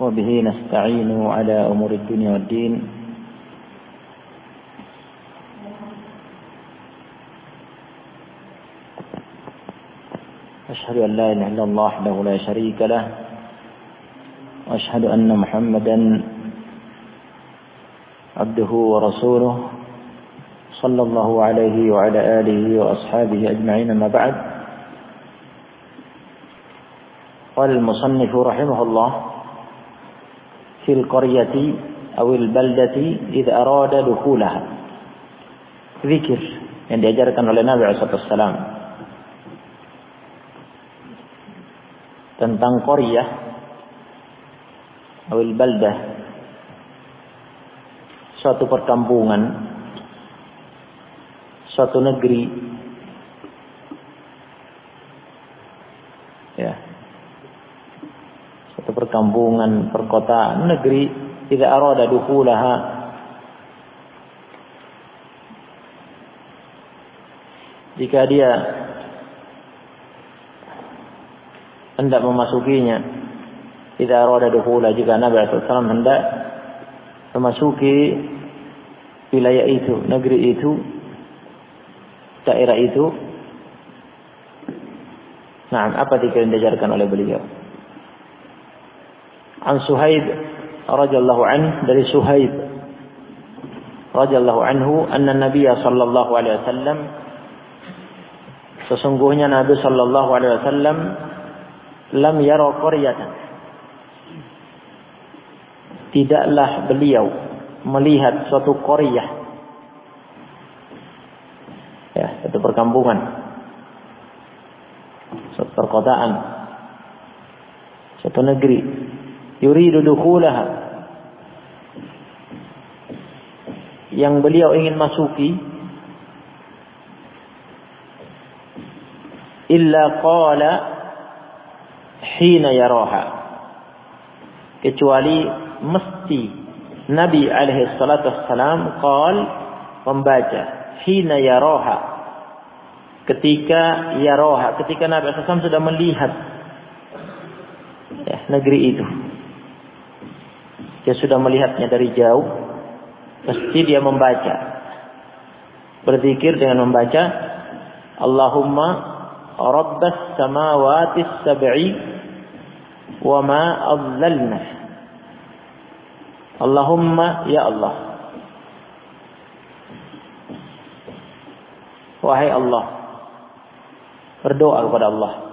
وبه نستعين على أمور الدنيا والدين. أشهد أن لا إله إلا الله وحده لا شريك له. وأشهد أن محمدا عبده ورسوله صلى الله عليه وعلى آله وأصحابه أجمعين ما بعد. قال المصنف رحمه الله في القرية أو البلدة إذا أراد دخولها ذكر yang diajarkan oleh Nabi SAW tentang Korea atau baldah suatu perkampungan suatu negeri ya suatu perkampungan perkotaan negeri tidak arada dukhulaha jika dia hendak memasukinya tidak arada dukhula jika Nabi SAW hendak memasuki wilayah itu negeri itu daerah itu Nah, apa yang diajarkan oleh beliau? An Suhaib radhiyallahu an dari Suhaib radhiyallahu anhu anna Nabi sallallahu alaihi wasallam sesungguhnya Nabi sallallahu alaihi wasallam lam yara qaryatan. Tidaklah beliau melihat suatu qaryah. Satu perkampungan, satu perkotaan, satu negeri. Yuridu dukhulaha. Yang beliau ingin masuki illa qala hina yaraha kecuali mesti Nabi alaihi salatu wassalam qal membaca hina yaraha ketika Yaroha, ketika Nabi SAW sudah melihat ya, negeri itu. Dia sudah melihatnya dari jauh, pasti dia membaca. Berzikir dengan membaca Allahumma Rabbas samawati sab'i wa ma adlalna. Allahumma ya Allah. Wahai Allah, Berdoa kepada Allah.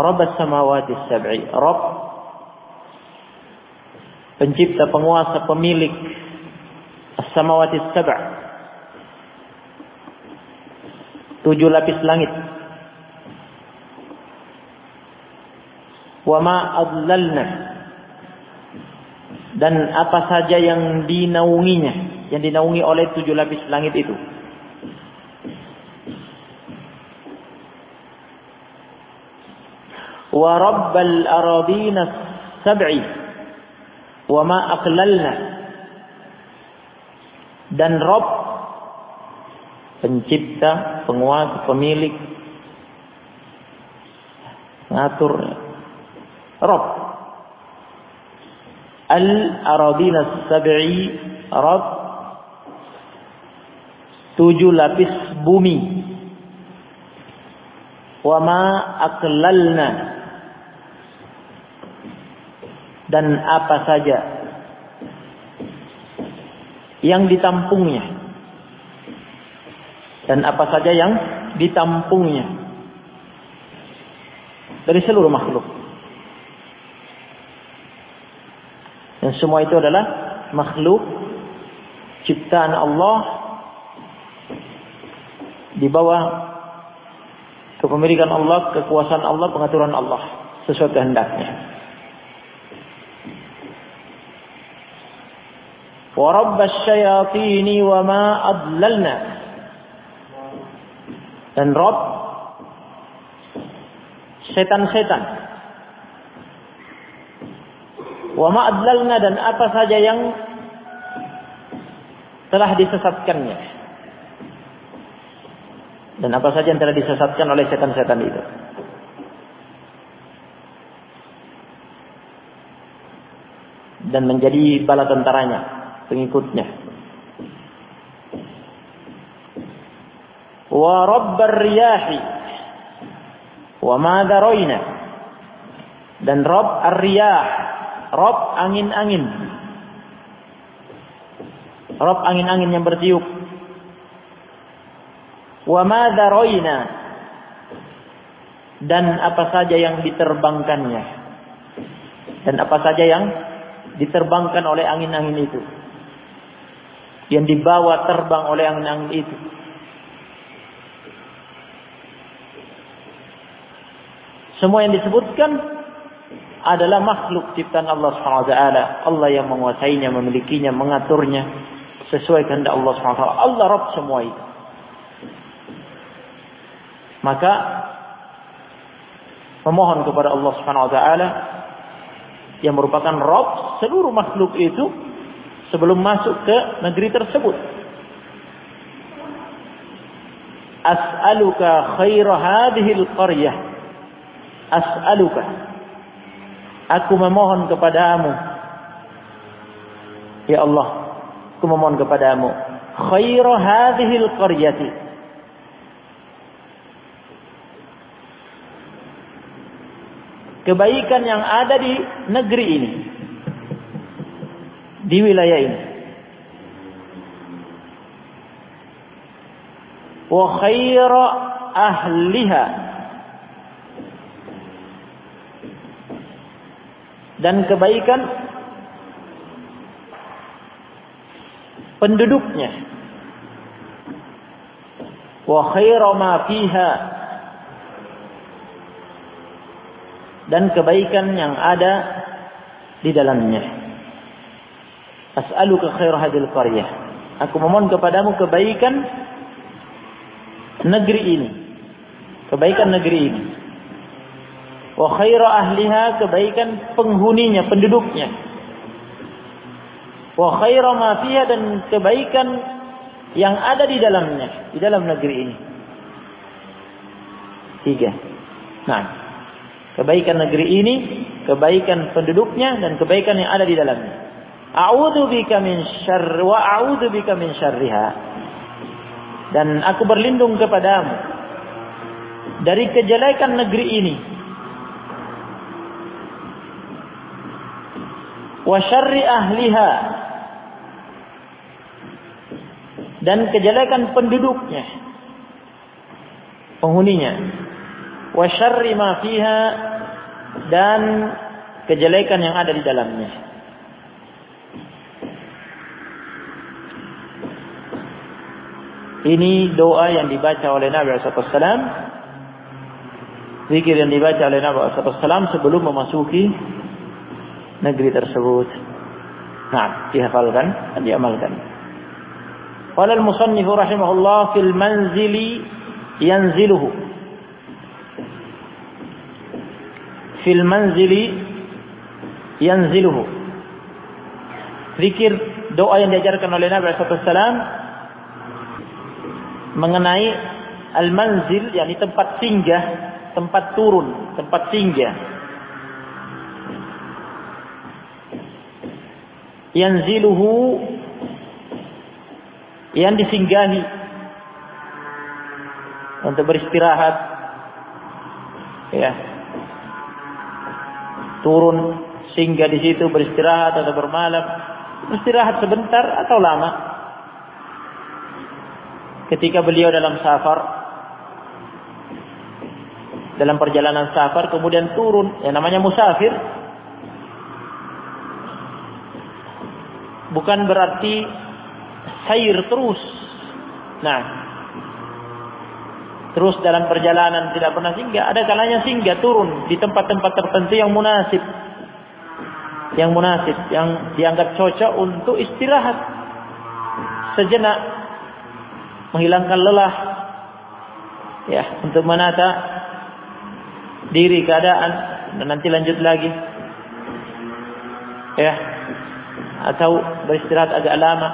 Rabb samawati sab'i. Rabb pencipta, penguasa, pemilik as-samawati sab' tujuh lapis langit. Wa ma adlalna dan apa saja yang dinaunginya, yang dinaungi oleh tujuh lapis langit itu. Wa rabbal aradina sab'i. Wa dan Rob pencipta, penguasa, pemilik ngatur Rob. Al aradina sab'i Rob. Tujuh lapis bumi. Wa ma aqlalna dan apa saja yang ditampungnya. Dan apa saja yang ditampungnya. Dari seluruh makhluk. Dan semua itu adalah makhluk ciptaan Allah di bawah kepemilikan Allah, kekuasaan Allah, pengaturan Allah sesuai kehendaknya. ورب الشياطين وما أضللنا. Dan Rob setan-setan. wama adlalna dan apa saja yang telah disesatkannya. Dan apa saja yang telah disesatkan oleh setan-setan itu. Dan menjadi bala tentaranya pengikutnya. Wa rabbar riyahi wa ma daroina dan Rob ar-riyah, Rob angin-angin. Rob angin-angin yang bertiup. Wa ma daroina dan apa saja yang diterbangkannya. Dan apa saja yang diterbangkan oleh angin-angin itu. Yang dibawa terbang oleh angin-angin itu. Semua yang disebutkan adalah makhluk ciptaan Allah SWT. Allah yang menguasainya, memilikinya, mengaturnya sesuai kehendak Allah SWT. Allah Rabb semua itu. Maka memohon kepada Allah SWT yang merupakan Rob seluruh makhluk itu sebelum masuk ke negeri tersebut. As'aluka khaira hadhil qaryah. As'aluka. Aku memohon kepadamu. Ya Allah, aku memohon kepadamu. Khaira hadhil qaryati. kebaikan yang ada di negeri ini. Di wilayah ini. Wa khaira ahliha. Dan kebaikan penduduknya. Wa khaira ma fiha dan kebaikan yang ada di dalamnya. As'aluka khair hadil qaryah. Aku memohon kepadamu kebaikan negeri ini. Kebaikan negeri ini. Wa khaira ahliha kebaikan penghuninya, penduduknya. Wa khaira ma fiha dan kebaikan yang ada di dalamnya, di dalam negeri ini. Tiga. Nah, kebaikan negeri ini, kebaikan penduduknya dan kebaikan yang ada di dalamnya. A'udzu bika min syarr wa a'udzu bika min syarriha. Dan aku berlindung kepadamu dari kejelekan negeri ini. Wa syarri ahliha. Dan kejelekan penduduknya. Penghuninya. Wa syarri ma fiha dan kejelekan yang ada di dalamnya. Ini doa yang dibaca oleh Nabi SAW. Zikir yang dibaca oleh Nabi SAW sebelum memasuki negeri tersebut. Nah, dihafalkan dan diamalkan. Qala al-musannif rahimahullah fil manzili yanziluhu fil manzili yanziluhu. Zikir doa yang diajarkan oleh Nabi SAW mengenai al-manzil yakni tempat singgah, tempat turun, tempat singgah. Yanziluhu yang disinggahi untuk beristirahat ya turun singgah di situ beristirahat atau bermalam, beristirahat sebentar atau lama. Ketika beliau dalam safar, dalam perjalanan safar kemudian turun, yang namanya musafir, bukan berarti sair terus. Nah, terus dalam perjalanan tidak pernah singgah, ada kalanya singgah turun di tempat-tempat tertentu yang munasib. Yang munasib, yang dianggap cocok untuk istirahat sejenak menghilangkan lelah ya untuk menata diri keadaan dan nanti lanjut lagi ya atau beristirahat agak lama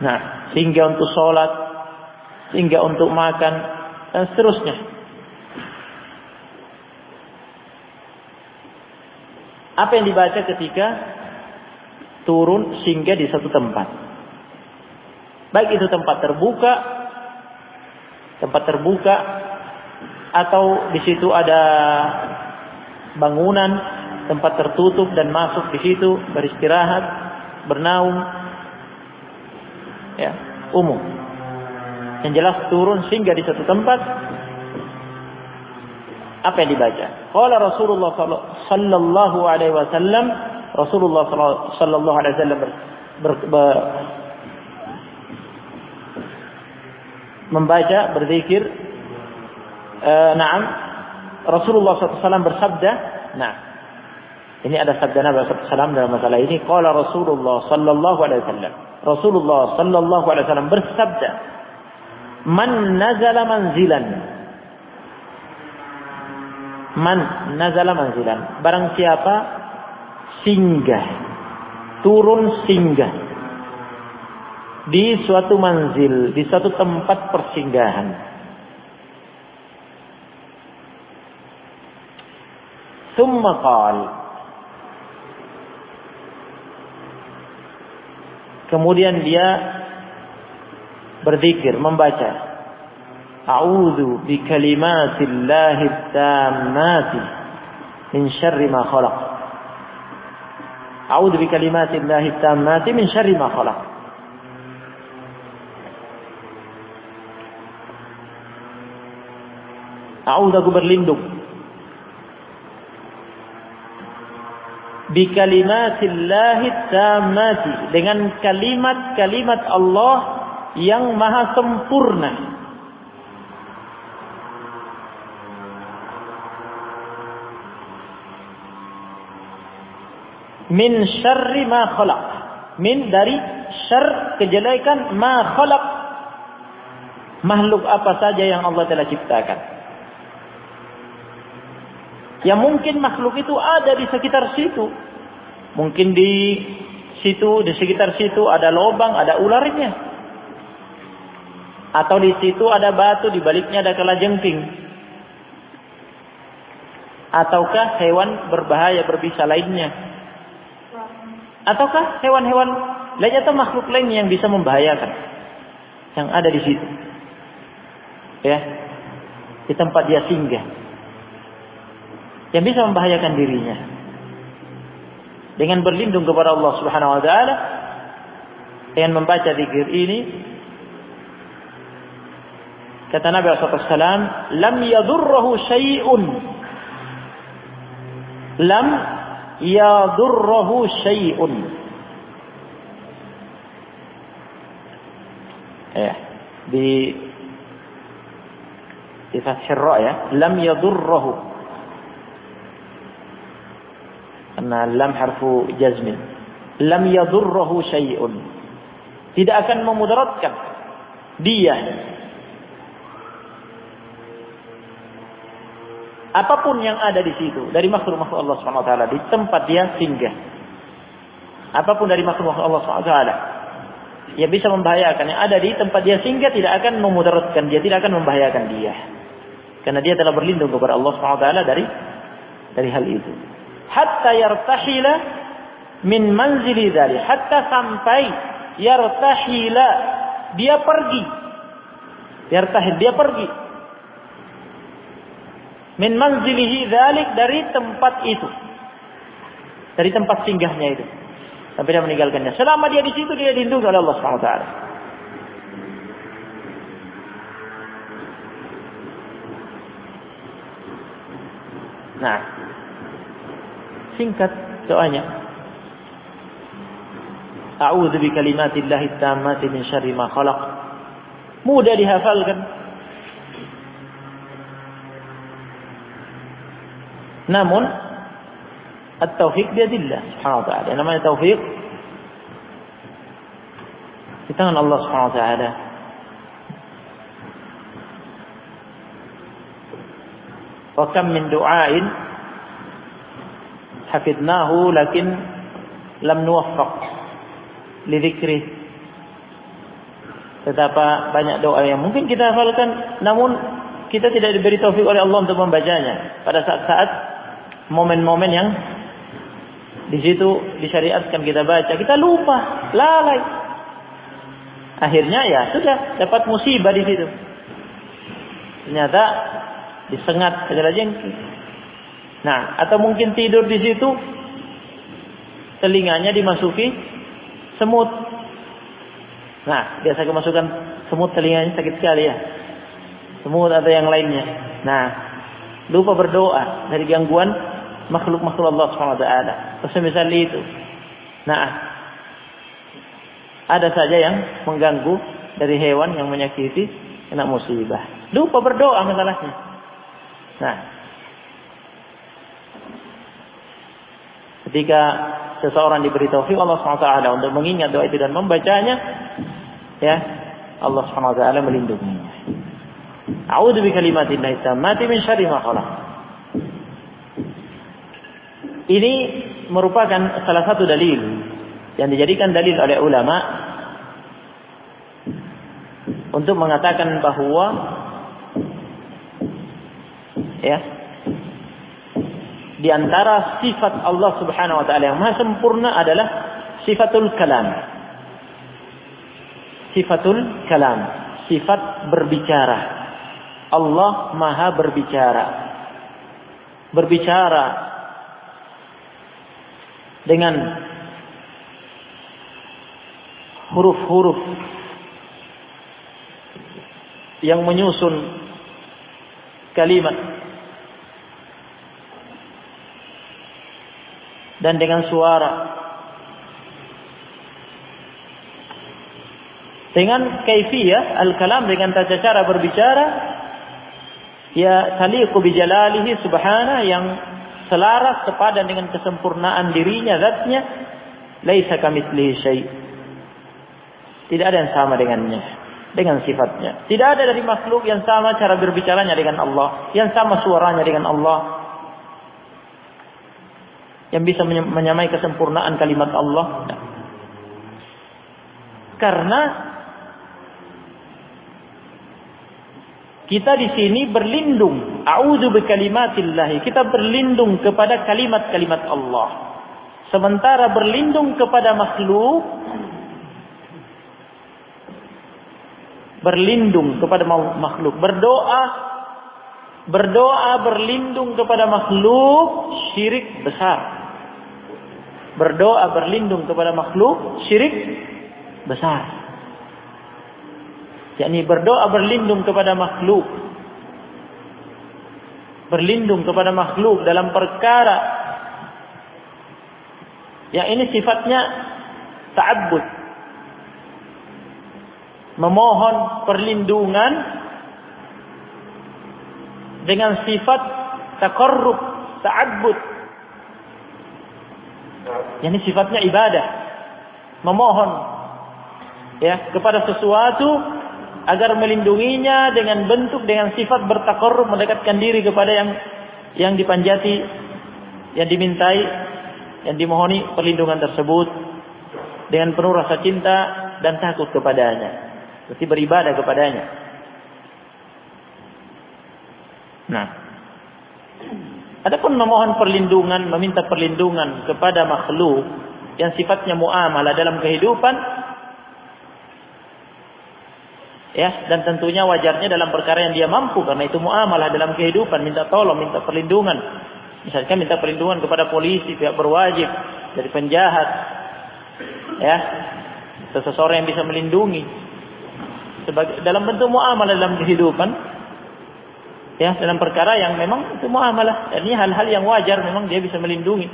nah sehingga untuk sholat hingga untuk makan dan seterusnya. Apa yang dibaca ketika turun singgah di satu tempat. Baik itu tempat terbuka, tempat terbuka, atau di situ ada bangunan, tempat tertutup dan masuk di situ beristirahat, bernaung, ya umum. Yang jelas turun singgah di satu tempat. Apa yang dibaca? Qala Rasulullah sallallahu alaihi wasallam Rasulullah sallallahu alaihi wasallam membaca berzikir. Uh, na'am. Rasulullah SAW bersabda nah ini ada sabda Nabi SAW dalam masalah ini. Qala Rasulullah sallallahu alaihi wasallam. Rasulullah sallallahu alaihi wasallam bersabda man nazala manzilan. Man nazala manzilan. Barang siapa singgah turun singgah di suatu manzil di suatu tempat persinggahan. Thumma qal. Kemudian dia berzikir membaca. A'udzu bi kalimatillahi tammati min syarri ma khalaq. A'udzu bi kalimatillahi tammati min syarri ma khalaq A'udzu aku berlindung bi kalimatillahi tammati dengan kalimat-kalimat Allah yang maha sempurna. Min syarri ma khalaq. Min dari syar kejelekan ma khalaq. Makhluk apa saja yang Allah telah ciptakan. Ya mungkin makhluk itu ada di sekitar situ. Mungkin di situ, di sekitar situ ada lubang, ada ularnya. Atau di situ ada batu, di baliknya ada kalajengking. Ataukah hewan berbahaya berbisa lainnya. Ataukah hewan-hewan lainnya atau makhluk lainnya yang bisa membahayakan. Yang ada di situ. Ya. Di tempat dia singgah yang bisa membahayakan dirinya. Dengan berlindung kepada Allah Subhanahu wa taala dengan membaca zikir ini kata Nabi SAW lam yadurruhu syai'un. Lam yadurruhu syai'un. Ya di di fathir ya. Lam yadurruhu Karena lam harfu jazmin. Lam yadurruhu syai'un. Tidak akan memudaratkan dia. Apa pun yang ada di situ dari makhluk-makhluk Allah Subhanahu wa taala di tempat dia singgah. Apa pun dari makhluk-makhluk Allah Subhanahu wa taala ya bisa membahayakan yang ada di tempat dia singgah tidak akan memudaratkan dia, tidak akan membahayakan dia. Karena dia telah berlindung kepada Allah Subhanahu wa taala dari dari hal itu hatta yartahila min manzili dari hatta sampai yartahila dia pergi. Yartahil dia pergi. Min manzilihi dzalik dari tempat itu. Dari tempat singgahnya itu. Sampai dia meninggalkannya. Selama dia di situ dia dilindungi oleh Allah Subhanahu wa taala. Nah, Singkat doanya. A'udzu bi kalimatillahi tammati min syarri ma khalaq. Mudah dihafalkan. Namun at-taufiq biadillah subhanahu wa ta'ala. Namanya taufik di tangan Allah subhanahu wa ta'ala. Wa kam min du'ain hafidnahu lakin lam nuwaffaq lidzikrih betapa banyak doa yang mungkin kita hafalkan namun kita tidak diberi taufik oleh Allah untuk membacanya pada saat-saat momen-momen yang Di situ disyariatkan kita baca, kita lupa, lalai. Akhirnya ya sudah dapat musibah di situ. Ternyata disengat segala jengki. Nah, atau mungkin tidur di situ telinganya dimasuki semut. Nah, biasa kemasukan semut telinganya sakit sekali ya. Semut atau yang lainnya. Nah, lupa berdoa dari gangguan makhluk-makhluk Allah wa taala. Semisal itu. Nah, ada saja yang mengganggu dari hewan yang menyakiti kena musibah. Lupa berdoa masalahnya. Nah, ketika seseorang diberi taufik Allah SWT untuk mengingat doa itu dan membacanya, ya Allah SWT melindunginya. A'udzu bi kalimatillahi tammati min syarri ma. Ini merupakan salah satu dalil yang dijadikan dalil oleh ulama untuk mengatakan bahwa ya di antara sifat Allah Subhanahu wa taala yang maha sempurna adalah sifatul kalam. Sifatul kalam, sifat berbicara. Allah maha berbicara. Berbicara dengan huruf-huruf yang menyusun kalimat dan dengan suara. Dengan kaifiyah al-kalam dengan tata cara berbicara ya taliqu bi jalalihi yang selaras sepadan dengan kesempurnaan dirinya zatnya laisa kamitslihi syai. Tidak ada yang sama dengannya dengan sifatnya. Tidak ada dari makhluk yang sama cara berbicaranya dengan Allah yang sama suaranya dengan Allah yang bisa menyamai kesempurnaan kalimat Allah. Karena kita di sini berlindung, a'udzu bikalimatillahi. Kita berlindung kepada kalimat-kalimat Allah. Sementara berlindung kepada makhluk berlindung kepada makhluk, berdoa berdoa berlindung kepada makhluk syirik besar berdoa berlindung kepada makhluk syirik besar. yakni berdoa berlindung kepada makhluk. Berlindung kepada makhluk dalam perkara yang ini sifatnya ta'abbud. Memohon perlindungan dengan sifat takarrub, ta'abbud, ini sifatnya ibadah. Memohon ya kepada sesuatu agar melindunginya dengan bentuk dengan sifat bertakarrub mendekatkan diri kepada yang yang dipanjati, yang dimintai, yang dimohoni perlindungan tersebut dengan penuh rasa cinta dan takut kepadanya. Berarti beribadah kepadanya. Nah, Adapun memohon perlindungan, meminta perlindungan kepada makhluk yang sifatnya muamalah dalam kehidupan ya dan tentunya wajarnya dalam perkara yang dia mampu karena itu muamalah dalam kehidupan minta tolong, minta perlindungan. Misalkan minta perlindungan kepada polisi, pihak berwajib dari penjahat. Ya. Seseorang yang bisa melindungi sebagai dalam bentuk muamalah dalam kehidupan ya dalam perkara yang memang itu muamalah ini hal-hal yang wajar memang dia bisa melindungi.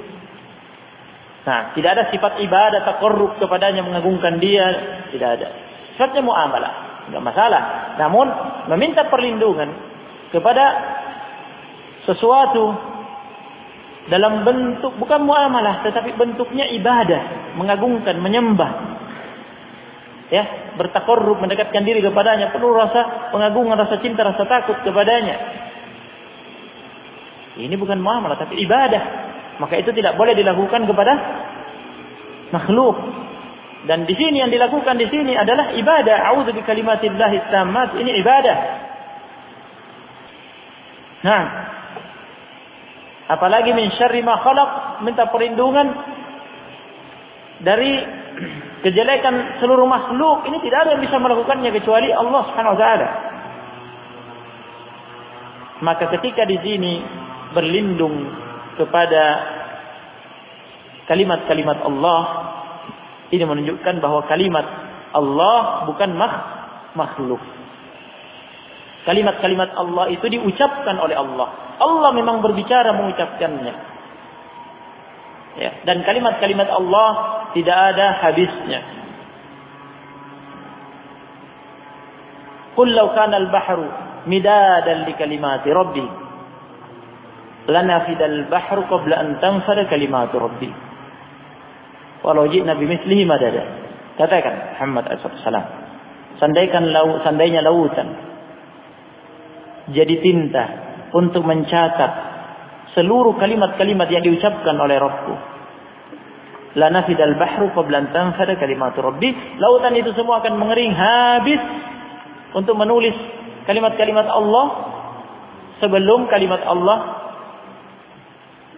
Nah tidak ada sifat ibadah takarrub kepadanya mengagungkan dia. Tidak ada. Sifatnya muamalah. Tidak masalah. Namun meminta perlindungan kepada sesuatu dalam bentuk bukan muamalah tetapi bentuknya ibadah. Mengagungkan menyembah ya bertakarrub mendekatkan diri kepadanya penuh rasa pengagungan rasa cinta rasa takut kepadanya. Ini bukan muamalah tapi ibadah. Maka itu tidak boleh dilakukan kepada makhluk. Dan di sini yang dilakukan di sini adalah ibadah. A'udzu bi kalimatillahi tammat. Ini ibadah. Nah apalagi min syarri ma khalaq minta perlindungan dari kejelekan seluruh makhluk ini tidak ada yang bisa melakukannya kecuali Allah Subhanahu wa taala. Maka ketika di sini berlindung kepada kalimat-kalimat Allah ini menunjukkan bahwa kalimat Allah bukan makhluk. Kalimat-kalimat Allah itu diucapkan oleh Allah. Allah memang berbicara mengucapkannya. Ya, dan kalimat-kalimat Allah tidak ada habisnya. Qul law kana al-bahru midadan li kalimati rabbi lanafida bahru qabla an tanfada kalimatu rabbi. Walau ji'na bimithlihi madada. Katakan Muhammad SAW. Sandaikan lau, sandainya lautan jadi tinta untuk mencatat seluruh kalimat-kalimat yang diucapkan oleh Rabbku. La nafidal bahru qabla an tanfada kalimatu rabbi. Lautan itu semua akan mengering habis untuk menulis kalimat-kalimat Allah sebelum kalimat Allah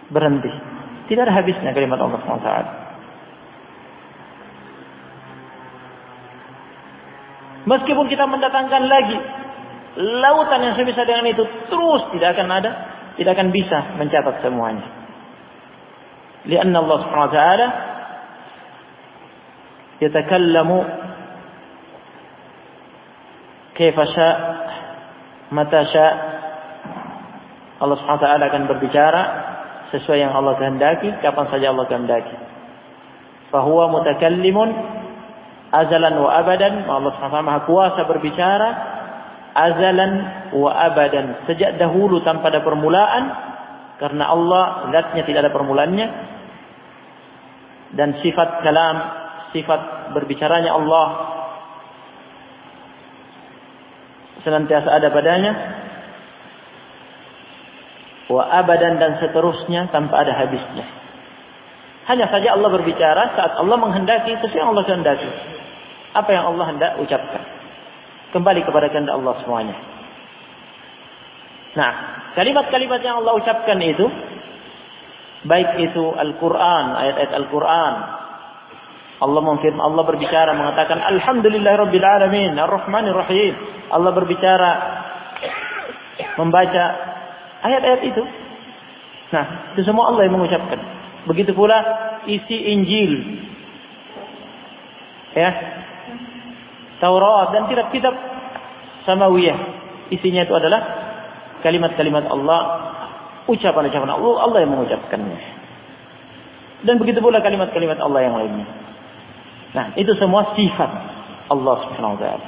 berhenti. Tidak ada habisnya kalimat Allah SWT. Meskipun kita mendatangkan lagi lautan yang semisal dengan itu terus tidak akan ada, tidak akan bisa mencatat semuanya. Lianna Allah Subhanahu wa yatakallamu kaifa sya' mata sya' Allah Subhanahu wa taala akan berbicara sesuai yang Allah kehendaki, kapan saja Allah kehendaki. Fahuwa mutakallimun azalan wa abadan, Allah Subhanahu wa Maha kuasa berbicara azalan wa abadan. Sejak dahulu tanpa ada permulaan karena Allah zatnya tidak ada permulaannya. Dan sifat kalam sifat berbicaranya Allah senantiasa ada padanya wa abadan dan seterusnya tanpa ada habisnya hanya saja Allah berbicara saat Allah menghendaki sesuai yang Allah kehendaki apa yang Allah hendak ucapkan Kembali kepada kehendak Allah semuanya. Nah, kalimat-kalimat yang Allah ucapkan itu baik itu Al-Qur'an, ayat-ayat Al-Qur'an. Allah memfirman Allah berbicara mengatakan alhamdulillahirabbil alamin, arrahmanir rahim. Allah berbicara membaca ayat-ayat itu. Nah, itu semua Allah yang mengucapkan. Begitu pula isi Injil. Ya, Taurat dan kitab-kitab samawiyah. Isinya itu adalah kalimat-kalimat Allah, ucapan-ucapan Allah, Allah yang mengucapkannya. Dan begitu pula kalimat-kalimat Allah yang lainnya. Nah, itu semua sifat Allah Subhanahu wa taala.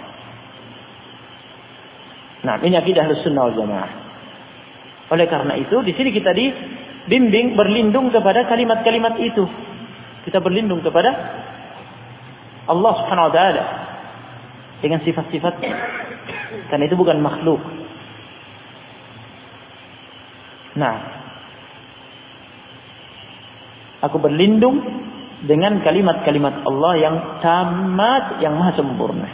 Nah, ini akidah sunnah wal Jamaah. Oleh karena itu, di sini kita dibimbing berlindung kepada kalimat-kalimat itu. Kita berlindung kepada Allah Subhanahu wa taala dengan sifat-sifatnya. Karena itu bukan makhluk. Nah, aku berlindung dengan kalimat-kalimat Allah yang tamat, yang maha sempurna.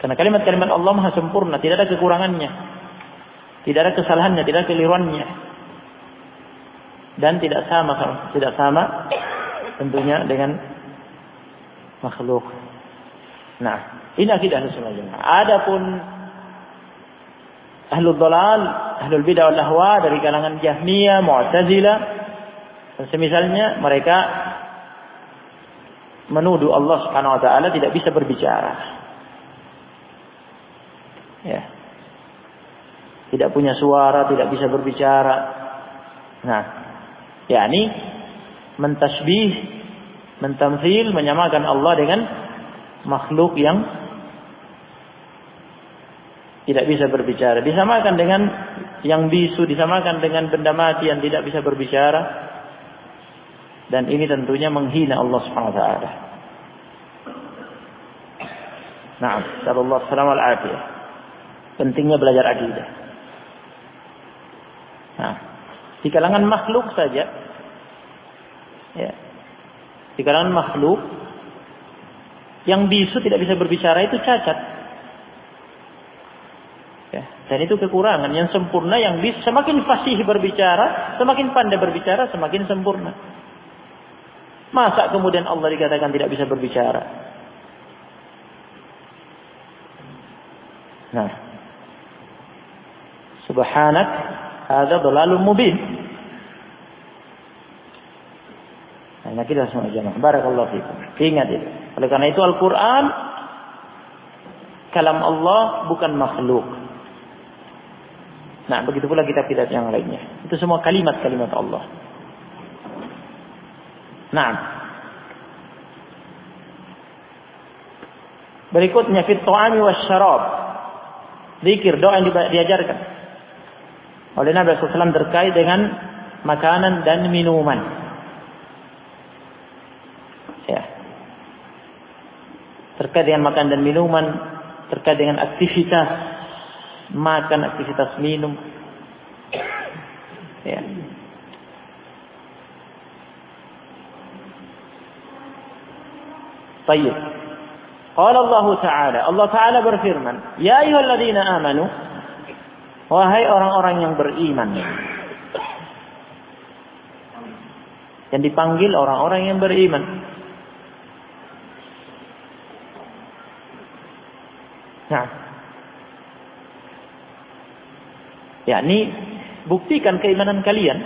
Karena kalimat-kalimat Allah maha sempurna, tidak ada kekurangannya. Tidak ada kesalahannya, tidak ada keliruannya. Dan tidak sama tidak sama tentunya dengan makhluk. Nah, ini akidah Ahlussunnah Jamaah. Adapun Ahlul Dalal, Ahlul Bidah wal Ahwa dari kalangan Jahmiyah, Mu'tazilah dan semisalnya mereka menuduh Allah Subhanahu wa taala tidak bisa berbicara. Ya. Tidak punya suara, tidak bisa berbicara. Nah, yakni mentasbih, mentamsil, menyamakan Allah dengan makhluk yang tidak bisa berbicara. Disamakan dengan yang bisu, disamakan dengan benda mati yang tidak bisa berbicara. Dan ini tentunya menghina Allah Subhanahu wa taala. Nah, sallallahu alaihi wasallam Pentingnya belajar akidah. Nah, di kalangan makhluk saja ya. Di kalangan makhluk yang bisu tidak bisa berbicara itu cacat. Ya, dan itu kekurangan. Yang sempurna yang bisa semakin fasih berbicara, semakin pandai berbicara, semakin sempurna. Masa kemudian Allah dikatakan tidak bisa berbicara? Nah. Subhanak, ada dhalalun mubin. Nah, kita semua jamaah. Barakallahu fikum. Ingat itu. Oleh karena itu Al-Quran kalam Allah bukan makhluk. Nah, begitu pula kitab-kitab yang lainnya. Itu semua kalimat-kalimat Allah. Nah. Berikutnya fit ta'ami wasyarab. Zikir doa yang diajarkan oleh Nabi SAW terkait dengan makanan dan minuman. Ya. Terkait dengan makan dan minuman, terkait dengan aktivitas makan, aktivitas minum. Ya. Baik. Qala Allah Ta'ala, Allah Ta'ala berfirman, "Ya ayyuhalladzina amanu" Wahai orang-orang yang beriman. Yang dipanggil orang-orang yang beriman. Nah, yakni buktikan keimanan kalian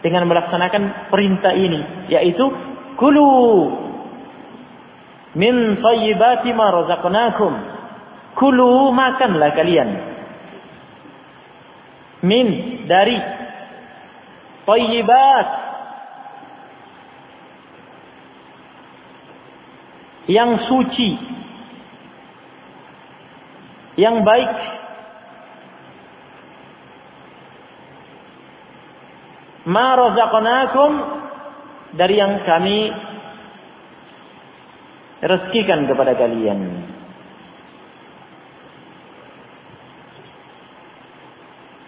dengan melaksanakan perintah ini, yaitu kulu min thayyibati ma razaqnakum. Kulu makanlah kalian. Min dari. Thayyibat yang suci. Yang baik. Ma razaqnakum dari yang kami rezekikan kepada kalian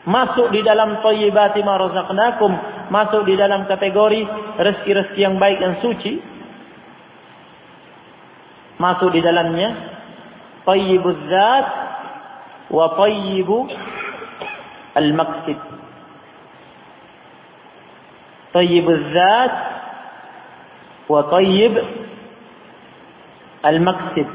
masuk di dalam thayyibati ma razaqnakum, masuk di dalam kategori rezeki-rezeki yang baik dan suci. Masuk di dalamnya thayyibuz zat wa thayyibu al-maqsid. Thayyibuz zat wa thayyib al-maqsid.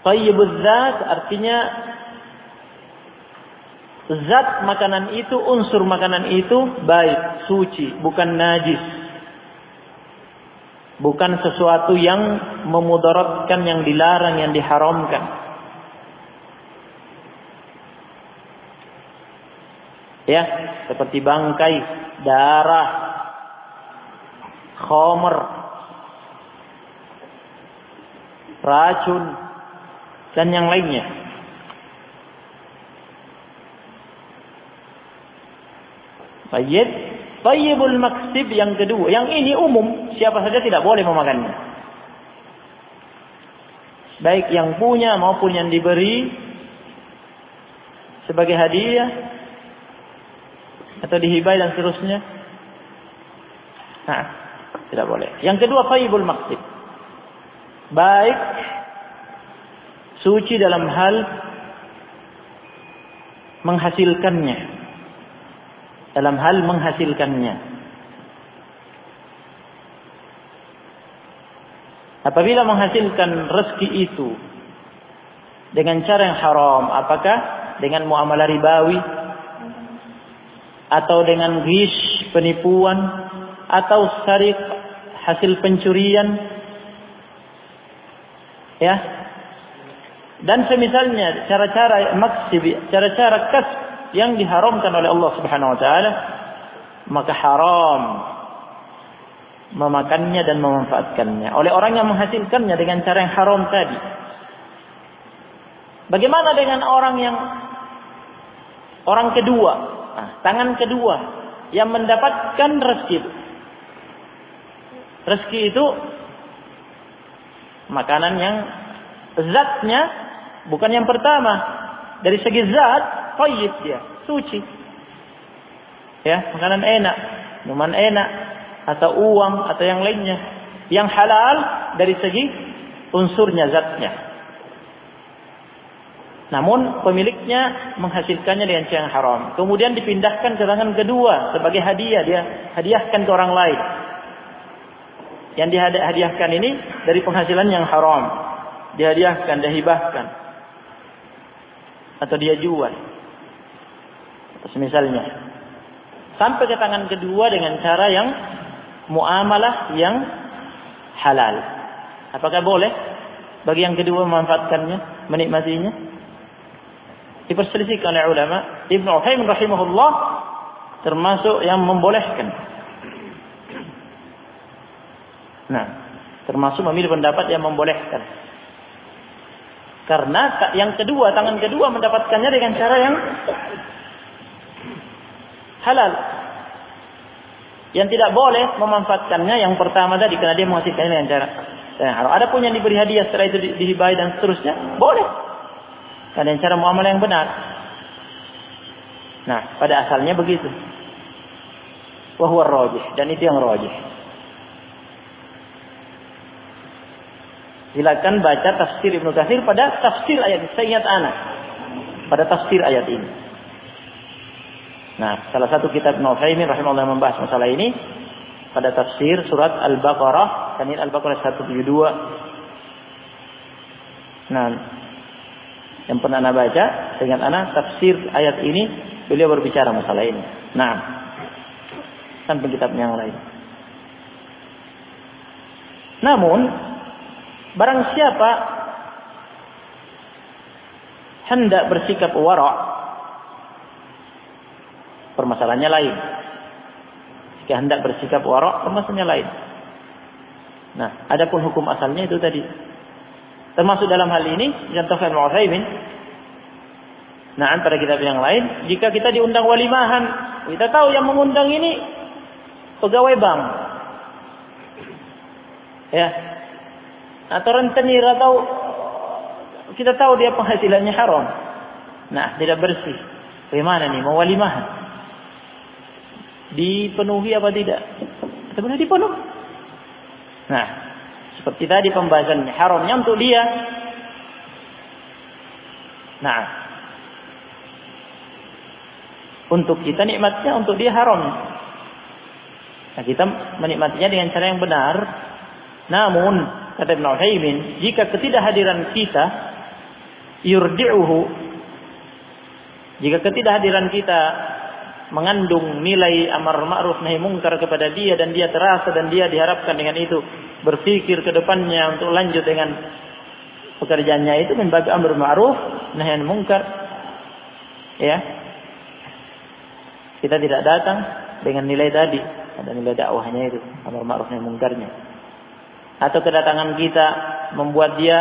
Tayyibuz zat artinya zat makanan itu, unsur makanan itu baik, suci, bukan najis. Bukan sesuatu yang memudaratkan, yang dilarang, yang diharamkan. Ya, seperti bangkai, darah, khomer, racun, dan yang lainnya. Tayyib, tayyibul maksib yang kedua, yang ini umum, siapa saja tidak boleh memakannya. Baik yang punya maupun yang diberi sebagai hadiah atau dihibai dan seterusnya. Nah, tidak boleh. Yang kedua tayyibul maksib. Baik suci dalam hal menghasilkannya dalam hal menghasilkannya apabila menghasilkan rezeki itu dengan cara yang haram apakah dengan muamalah ribawi atau dengan ghish penipuan atau sarik hasil pencurian ya. Dan semisalnya cara-cara maksib, cara-cara kas yang diharamkan oleh Allah Subhanahu wa taala, maka haram memakannya dan memanfaatkannya. Oleh orang yang menghasilkannya dengan cara yang haram tadi. Bagaimana dengan orang yang orang kedua, tangan kedua yang mendapatkan rezeki? Rezeki itu makanan yang zatnya Bukan yang pertama. Dari segi zat, tayyib dia, suci. Ya, makanan enak, minuman enak, atau uang atau yang lainnya. Yang halal dari segi unsurnya zatnya. Namun pemiliknya menghasilkannya dengan cara yang haram. Kemudian dipindahkan ke tangan kedua sebagai hadiah. Dia hadiahkan ke orang lain. Yang dihadiahkan ini dari penghasilan yang haram. Dihadiahkan, dihibahkan. Atau dia jual. Atau semisalnya. Sampai ke tangan kedua dengan cara yang muamalah yang halal. Apakah boleh bagi yang kedua memanfaatkannya, menikmatinya? Diperselisihkan oleh ulama. Ibnu Utsaimin rahimahullah termasuk yang membolehkan. Nah, termasuk memilih pendapat yang membolehkan. Karena yang kedua, tangan kedua mendapatkannya dengan cara yang halal. Yang tidak boleh memanfaatkannya yang pertama tadi karena dia menghasilkannya dengan cara halal. Ada pun yang diberi hadiah setelah itu dihibai dan seterusnya, boleh. Ada cara muamalah yang benar. Nah, pada asalnya begitu. Wahwa rojih. Dan itu yang rojih. Silakan baca tafsir Ibnu Katsir pada tafsir ayat ini. Saya ingat anak. Pada tafsir ayat ini. Nah, salah satu kitab Ibnu Utsaimin rahimahullah membahas masalah ini pada tafsir surat Al-Baqarah, kan Al-Baqarah 172. Nah, yang pernah anda baca dengan anak tafsir ayat ini beliau berbicara masalah ini. Nah, sampai kitab yang lain. Namun barang siapa hendak bersikap warak permasalahannya lain. Jika hendak bersikap warak permasalahannya lain. Nah, adapun hukum asalnya itu tadi Termasuk dalam hal ini contohkan Mu'adzaimin. Nah, antara kitab yang lain, jika kita diundang walimahan, kita tahu yang mengundang ini pegawai bank. Ya. Atau rentenir atau kita tahu dia penghasilannya haram. Nah, tidak bersih. Bagaimana nih mau walimahan? Dipenuhi apa tidak? Sebenarnya dipenuhi. Nah, seperti tadi pembahasan haramnya untuk dia. Nah, untuk kita nikmatnya, untuk dia haram. Nah, kita menikmatinya dengan cara yang benar. Namun, kata Ibn Uthaymin, jika ketidakhadiran kita yurdi'uhu jika ketidakhadiran kita mengandung nilai amar ma'ruf nahi mungkar kepada dia dan dia terasa dan dia diharapkan dengan itu berpikir ke depannya untuk lanjut dengan pekerjaannya itu min amar ma'ruf nahi mungkar. Ya. Kita tidak datang dengan nilai tadi ada nilai dakwahnya itu amar ma'ruf nahi mungkarnya. Atau kedatangan kita membuat dia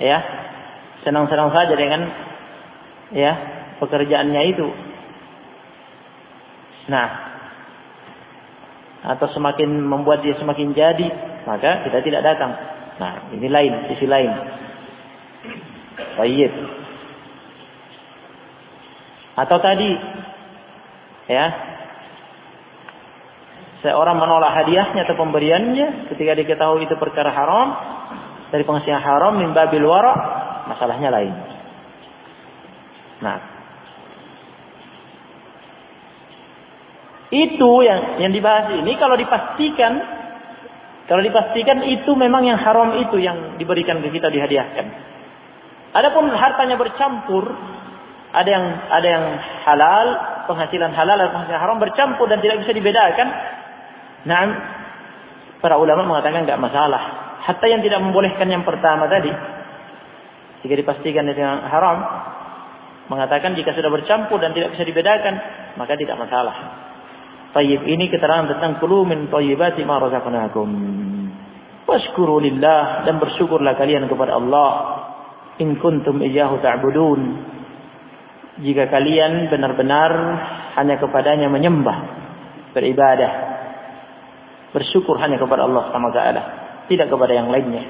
ya senang-senang saja dengan ya pekerjaannya itu Nah, atau semakin membuat dia semakin jadi, maka kita tidak datang. Nah, ini lain, sisi lain. Baik. Atau tadi, ya, seorang menolak hadiahnya atau pemberiannya ketika diketahui itu perkara haram dari penghasilan haram min babil wara masalahnya lain. Nah, Itu yang yang dibahas ini kalau dipastikan kalau dipastikan itu memang yang haram itu yang diberikan ke kita dihadiahkan. Adapun hartanya bercampur, ada yang ada yang halal, penghasilan halal dan penghasilan haram bercampur dan tidak bisa dibedakan. Nah, para ulama mengatakan nggak masalah. Hatta yang tidak membolehkan yang pertama tadi, jika dipastikan itu yang haram, mengatakan jika sudah bercampur dan tidak bisa dibedakan, maka tidak masalah. Tayyib ini keterangan tentang kulu min tayyibati ma razaqnakum. Dan bersyukurlah kalian kepada Allah in kuntum iyyahu ta'budun. Jika kalian benar-benar hanya kepadanya menyembah, beribadah, bersyukur hanya kepada Allah Subhanahu wa tidak kepada yang lainnya.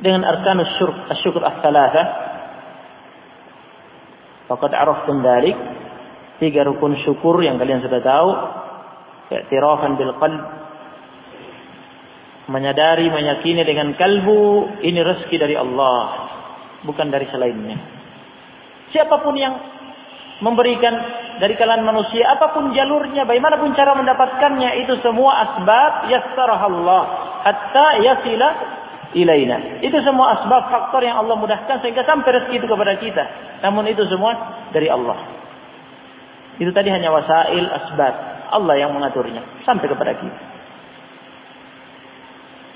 Dengan arkanus syurk, asyukur as-salasa, faqad araftum Tiga rukun syukur yang kalian sudah tahu. I'tirafan bil qalb. menyadari, meyakini dengan kalbu ini rezeki dari Allah, bukan dari selainnya. Siapa pun yang memberikan dari kalangan manusia, apa pun jalurnya, bagaimanapun cara mendapatkannya, itu semua asbab yassarah Allah hatta yasila ilaina. Itu semua asbab faktor yang Allah mudahkan sehingga sampai rezeki itu kepada kita. Namun itu semua dari Allah. Itu tadi hanya wasail asbab. Allah yang mengaturnya sampai kepada kita.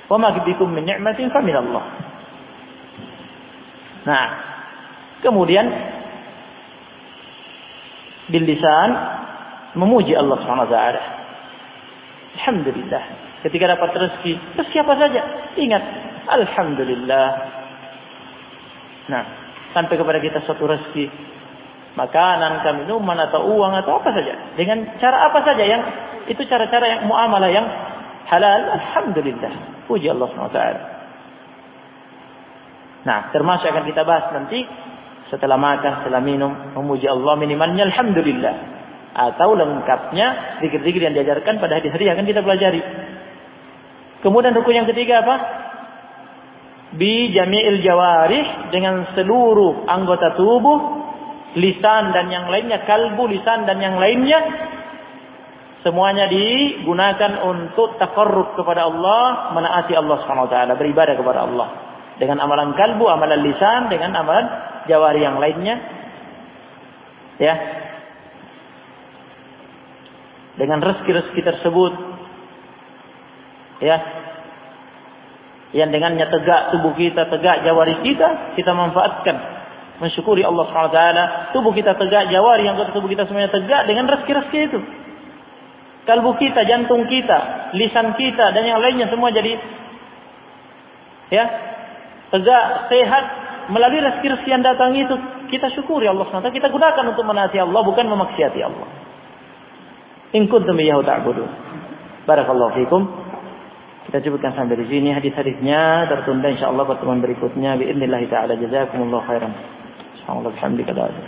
Wa ma bikum min ni'matin fa min Allah. Nah, kemudian bil lisan memuji Allah Subhanahu wa taala. Alhamdulillah. Ketika dapat rezeki, rezeki apa saja, ingat alhamdulillah. Nah, sampai kepada kita suatu rezeki, makanan, kami minuman atau uang atau apa saja, dengan cara apa saja yang itu cara-cara yang muamalah yang halal, alhamdulillah. Puji Allah SWT. Nah, termasuk akan kita bahas nanti setelah makan, setelah minum, memuji Allah minimalnya Alhamdulillah. Atau lengkapnya zikir-zikir yang diajarkan pada hari-hari akan kita pelajari. Kemudian rukun yang ketiga apa? Bi jami'il jawarih dengan seluruh anggota tubuh, lisan dan yang lainnya, kalbu, lisan dan yang lainnya Semuanya digunakan untuk takarrub kepada Allah, menaati Allah Subhanahu wa taala, beribadah kepada Allah. Dengan amalan kalbu, amalan lisan, dengan amalan jawari yang lainnya. Ya. Dengan rezeki-rezeki tersebut ya. Yang dengannya tegak tubuh kita, tegak jawari kita, kita manfaatkan mensyukuri Allah Subhanahu wa taala, tubuh kita tegak, jawari yang tubuh kita semuanya tegak dengan rezeki-rezeki itu kalbu kita, jantung kita, lisan kita dan yang lainnya semua jadi ya tegak, sehat melalui rezeki-rezeki yang datang itu kita syukuri Allah SWT kita gunakan untuk menaati Allah bukan memaksiati Allah. In kuntum iyyahu ta'budun. Barakallahu fikum. Kita cukupkan sampai di sini hadis-hadisnya tertunda insyaallah pertemuan berikutnya باذن الله taala jazakumullahu khairan. سبحانك وبحمدك لا